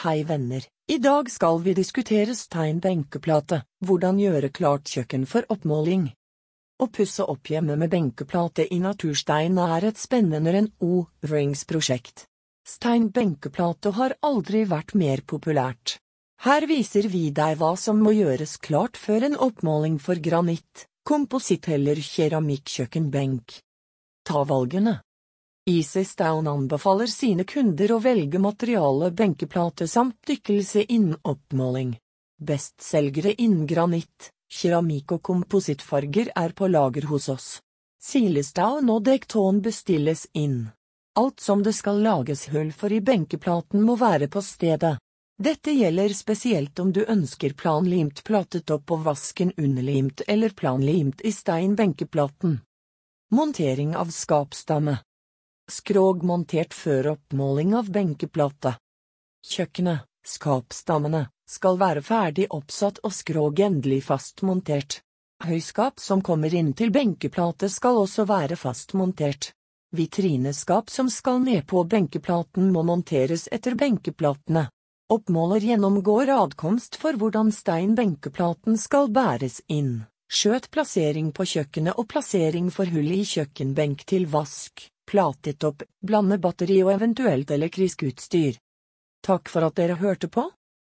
Hei venner, i dag skal vi diskutere stein benkeplate, hvordan gjøre klart kjøkken for oppmåling. Å pusse opp hjemme med benkeplate i naturstein er et spennende enn O-Rings-prosjekt. Stein benkeplate har aldri vært mer populært. Her viser vi deg hva som må gjøres klart før en oppmåling for granitt, kompositt eller keramikkjøkkenbenk. Ta valgene. Easy Down anbefaler sine kunder å velge materiale benkeplate samt dykkelse innen oppmåling. Bestselgere innen granitt, keramikk og komposittfarger er på lager hos oss. Silestown og dekton bestilles inn. Alt som det skal lages hull for i benkeplaten må være på stedet. Dette gjelder spesielt om du ønsker planlimt platet opp og vasken underlimt eller planlimt i stein benkeplaten. Montering av skapstamme Skrog montert før oppmåling av benkeplate. Kjøkkenet, skapstammene, skal være ferdig oppsatt og skrog endelig fastmontert. Høyskap som kommer inn til benkeplate skal også være fastmontert. Vitrineskap som skal ned på benkeplaten må monteres etter benkeplatene. Oppmåler gjennomgår adkomst for hvordan stein benkeplaten skal bæres inn. Skjøt plassering på kjøkkenet og plassering for hull i kjøkkenbenk til vask platet opp, blande batteri og eventuelt elektrisk utstyr. Takk for at dere hørte på.